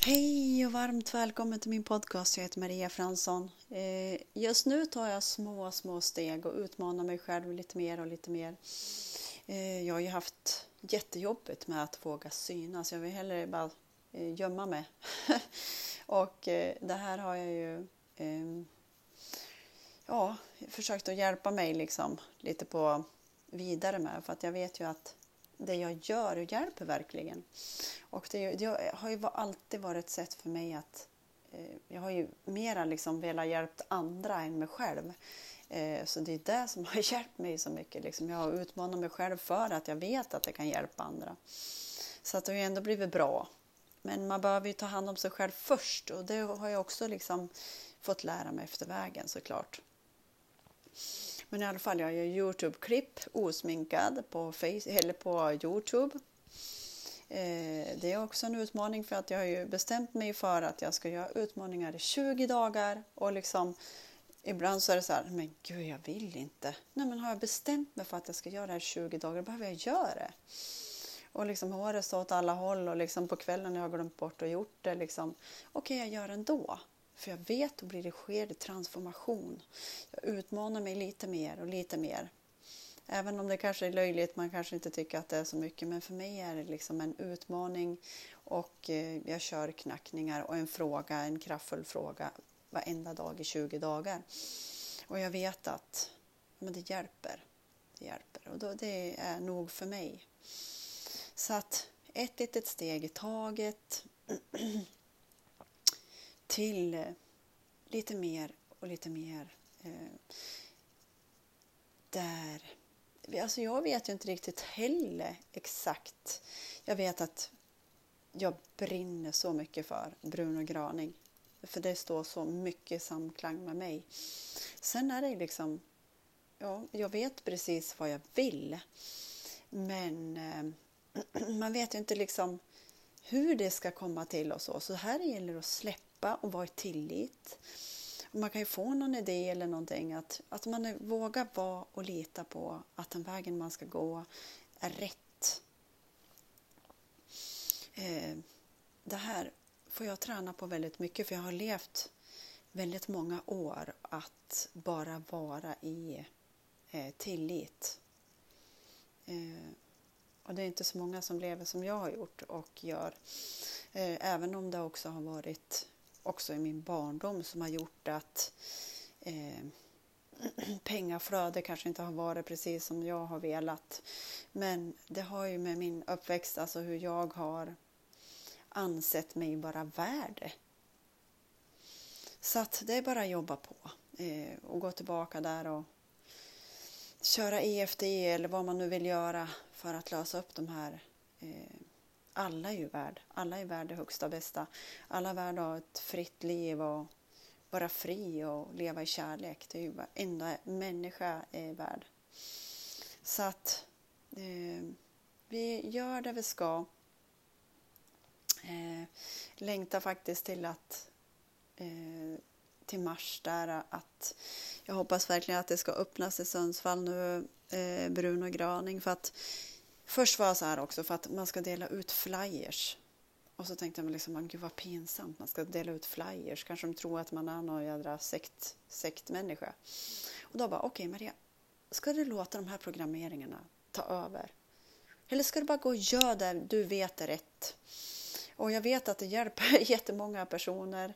Hej och varmt välkommen till min podcast. Jag heter Maria Fransson. Eh, just nu tar jag små, små steg och utmanar mig själv lite mer och lite mer. Eh, jag har ju haft jättejobbigt med att våga synas. Jag vill hellre bara eh, gömma mig. och det här har jag ju ehm, ja, försökt att hjälpa mig liksom lite på vidare med. För att jag vet ju att det jag gör hjälper verkligen. Och det, det har ju alltid varit ett sätt för mig att eh, jag har ju mera liksom velat hjälpa andra än mig själv. Eh, så det är det som har hjälpt mig så mycket. Liksom jag har utmanat mig själv för att jag vet att det kan hjälpa andra. Så att det har ju ändå blivit bra. Men man behöver ju ta hand om sig själv först och det har jag också liksom fått lära mig efter vägen såklart. Men i alla fall, jag gör Youtube-klipp osminkad på, face, eller på Youtube. Eh, det är också en utmaning för att jag har ju bestämt mig för att jag ska göra utmaningar i 20 dagar och liksom ibland så är det så här, men gud jag vill inte. Nej men har jag bestämt mig för att jag ska göra det här i 20 dagar, då behöver jag göra det. Och liksom håret står åt alla håll och liksom på kvällen har jag glömt bort och gjort det liksom, okej okay, jag gör det ändå. För jag vet att då blir det sker det transformation. Jag utmanar mig lite mer och lite mer. Även om det kanske är löjligt, man kanske inte tycker att det är så mycket, men för mig är det liksom en utmaning och eh, jag kör knackningar och en fråga, en kraftfull fråga varenda dag i 20 dagar. Och jag vet att men det hjälper. Det hjälper och då, det är nog för mig. Så att ett litet steg i taget till eh, lite mer och lite mer eh, där Alltså jag vet ju inte riktigt heller exakt. Jag vet att jag brinner så mycket för Bruno Graning. För det står så mycket i samklang med mig. Sen är det liksom, ja, jag vet precis vad jag vill. Men eh, man vet ju inte liksom hur det ska komma till och så. Så här gäller det att släppa och vara i tillit. Man kan ju få någon idé eller någonting att, att man vågar vara och lita på att den vägen man ska gå är rätt. Eh, det här får jag träna på väldigt mycket för jag har levt väldigt många år att bara vara i eh, tillit. Eh, och det är inte så många som lever som jag har gjort och gör. Eh, även om det också har varit också i min barndom som har gjort att eh, pengaflöde kanske inte har varit precis som jag har velat. Men det har ju med min uppväxt, alltså hur jag har ansett mig vara värd det. Så att det är bara att jobba på eh, och gå tillbaka där och köra e EFD e eller vad man nu vill göra för att lösa upp de här eh, alla är ju värd. Alla är värd det högsta bästa. Alla är värda att ha ett fritt liv och vara fri och leva i kärlek. Det är ju varenda människa är värd. Så att eh, vi gör det vi ska. Eh, längtar faktiskt till att eh, till mars där att jag hoppas verkligen att det ska öppnas i Sundsvall nu, eh, Bruno Graning för att Först var jag så här också för att man ska dela ut flyers. Och så tänkte jag liksom, gud vad pinsamt, man ska dela ut flyers. Kanske de tror att man är någon jädra sekt, sektmänniska. Och då bara, okej okay, Maria, ska du låta de här programmeringarna ta över? Eller ska du bara gå och göra det du vet är rätt? Och jag vet att det hjälper jättemånga personer.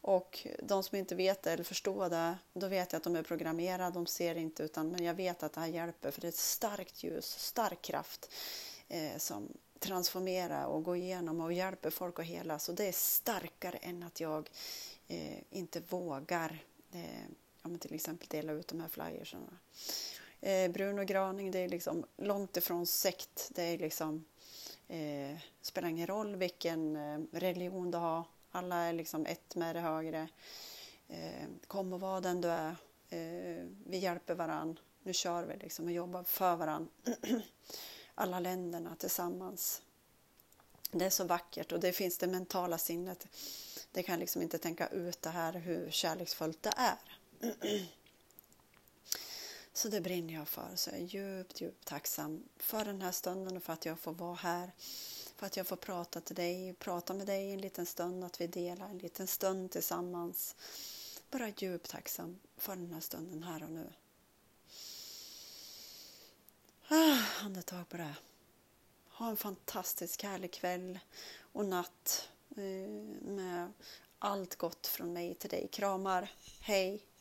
Och de som inte vet det eller förstår det, då vet jag att de är programmerade, de ser inte utan men jag vet att det här hjälper för det är ett starkt ljus, stark kraft eh, som transformerar och går igenom och hjälper folk att hela. Så det är starkare än att jag eh, inte vågar eh, ja, till exempel dela ut de här flyersen. Eh, Bruno Graning, det är liksom långt ifrån sekt. Det är liksom, eh, spelar ingen roll vilken eh, religion du har alla är liksom ett med det högre. Eh, kom och var den du är. Eh, vi hjälper varann. Nu kör vi liksom och jobbar för varann. Alla länderna tillsammans. Det är så vackert och det finns det mentala sinnet. Det kan liksom inte tänka ut det här hur kärleksfullt det är. Så det brinner jag för. Så jag är djupt, djupt tacksam för den här stunden och för att jag får vara här för att jag får prata till dig, prata med dig en liten stund, att vi delar en liten stund tillsammans. Bara djupt tacksam för den här stunden här och nu. Ah, andetag på det. Ha en fantastisk härlig kväll och natt eh, med allt gott från mig till dig. Kramar. Hej!